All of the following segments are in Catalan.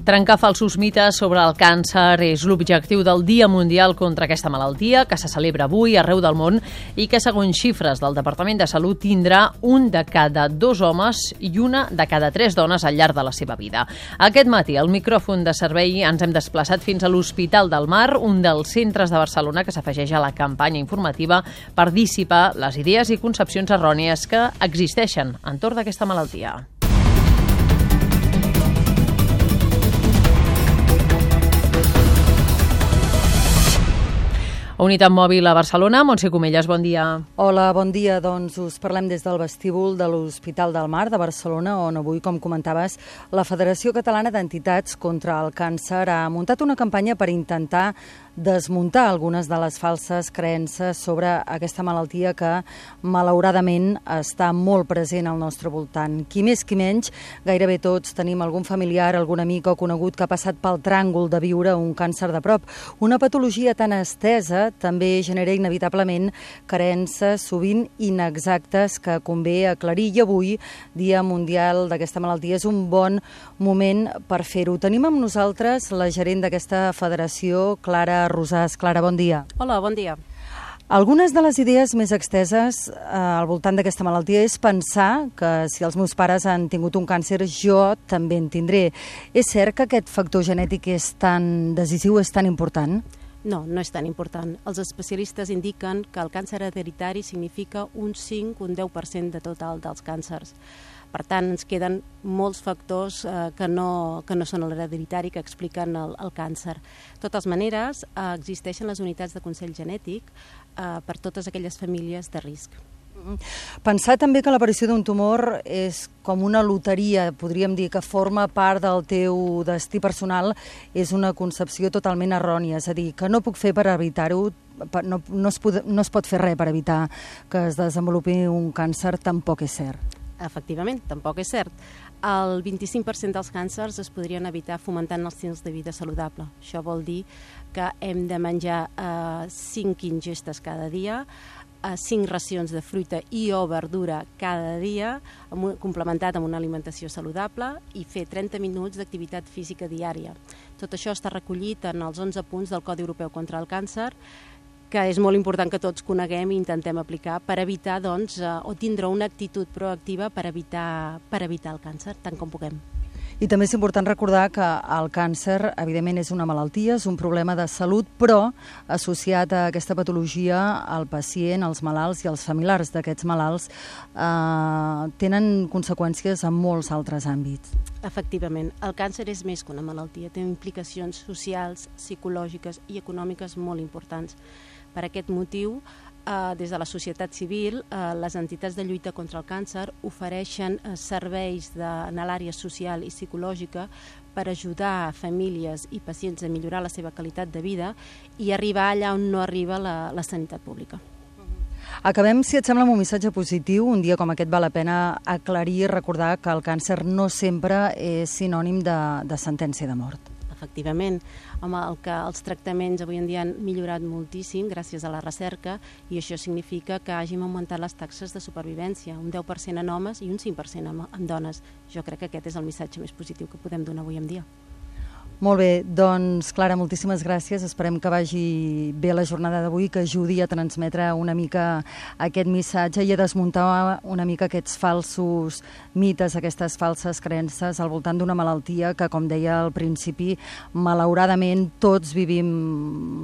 Trencar falsos mites sobre el càncer és l'objectiu del Dia Mundial contra aquesta malaltia, que se celebra avui arreu del món i que, segons xifres del Departament de Salut, tindrà un de cada dos homes i una de cada tres dones al llarg de la seva vida. Aquest matí, al micròfon de servei, ens hem desplaçat fins a l'Hospital del Mar, un dels centres de Barcelona que s'afegeix a la campanya informativa per dissipar les idees i concepcions errònies que existeixen entorn d'aquesta malaltia. Unitat Mòbil a Barcelona. Montse Comelles, bon dia. Hola, bon dia. Doncs us parlem des del vestíbul de l'Hospital del Mar de Barcelona, on avui, com comentaves, la Federació Catalana d'Entitats contra el Càncer ha muntat una campanya per intentar desmuntar algunes de les falses creences sobre aquesta malaltia que malauradament està molt present al nostre voltant. Qui més, qui menys, gairebé tots tenim algun familiar, algun amic o conegut que ha passat pel tràngol de viure un càncer de prop. Una patologia tan estesa també genera inevitablement creences sovint inexactes que convé aclarir i avui, Dia Mundial d'aquesta malaltia, és un bon moment per fer-ho. Tenim amb nosaltres la gerent d'aquesta federació, Clara Rosàs. Clara, bon dia. Hola, bon dia. Algunes de les idees més exteses eh, al voltant d'aquesta malaltia és pensar que si els meus pares han tingut un càncer, jo també en tindré. És cert que aquest factor genètic és tan decisiu, és tan important? No, no és tan important. Els especialistes indiquen que el càncer hereditari significa un 5, un 10% de total dels càncers. Per tant, ens queden molts factors eh, que, no, que no són l'hereditari que expliquen el, el càncer. De totes maneres, eh, existeixen les unitats de consell genètic eh, per totes aquelles famílies de risc. Mm-hmm. Pensar també que l'aparició d'un tumor és com una loteria, podríem dir, que forma part del teu destí personal, és una concepció totalment errònia. És a dir, que no puc fer per evitar-ho, no, no, es pot, no es pot fer res per evitar que es desenvolupi un càncer, tampoc és cert. Efectivament, tampoc és cert. El 25% dels càncers es podrien evitar fomentant els estils de vida saludable. Això vol dir que hem de menjar eh, 5 ingestes cada dia, eh, 5 racions de fruita i o verdura cada dia, amb, complementat amb una alimentació saludable i fer 30 minuts d'activitat física diària. Tot això està recollit en els 11 punts del Codi Europeu contra el Càncer que és molt important que tots coneguem i intentem aplicar per evitar, doncs, eh, o tindre una actitud proactiva per evitar, per evitar el càncer, tant com puguem. I també és important recordar que el càncer, evidentment, és una malaltia, és un problema de salut, però associat a aquesta patologia, el pacient, els malalts i els familiars d'aquests malalts eh, tenen conseqüències en molts altres àmbits. Efectivament, el càncer és més que una malaltia, té implicacions socials, psicològiques i econòmiques molt importants. Per aquest motiu, eh, des de la societat civil, eh, les entitats de lluita contra el càncer ofereixen eh, serveis de, en l'àrea social i psicològica per ajudar famílies i pacients a millorar la seva qualitat de vida i arribar allà on no arriba la, la sanitat pública. Acabem, si et sembla, amb un missatge positiu. Un dia com aquest val la pena aclarir i recordar que el càncer no sempre és sinònim de, de sentència de mort efectivament, amb el que els tractaments avui en dia han millorat moltíssim gràcies a la recerca i això significa que hàgim augmentat les taxes de supervivència, un 10% en homes i un 5% en dones. Jo crec que aquest és el missatge més positiu que podem donar avui en dia. Molt bé, doncs Clara, moltíssimes gràcies. Esperem que vagi bé la jornada d'avui, que ajudi a transmetre una mica aquest missatge i a desmuntar una mica aquests falsos mites, aquestes falses creences al voltant d'una malaltia que, com deia al principi, malauradament tots vivim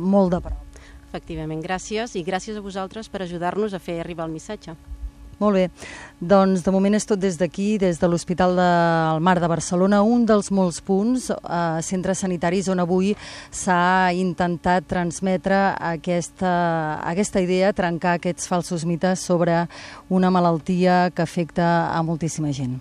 molt de prop. Efectivament, gràcies i gràcies a vosaltres per ajudar-nos a fer arribar el missatge. Molt bé. Doncs de moment és tot des d'aquí, des de l'Hospital del Mar de Barcelona, un dels molts punts, eh, centres sanitaris on avui s'ha intentat transmetre aquesta, aquesta idea, trencar aquests falsos mites sobre una malaltia que afecta a moltíssima gent.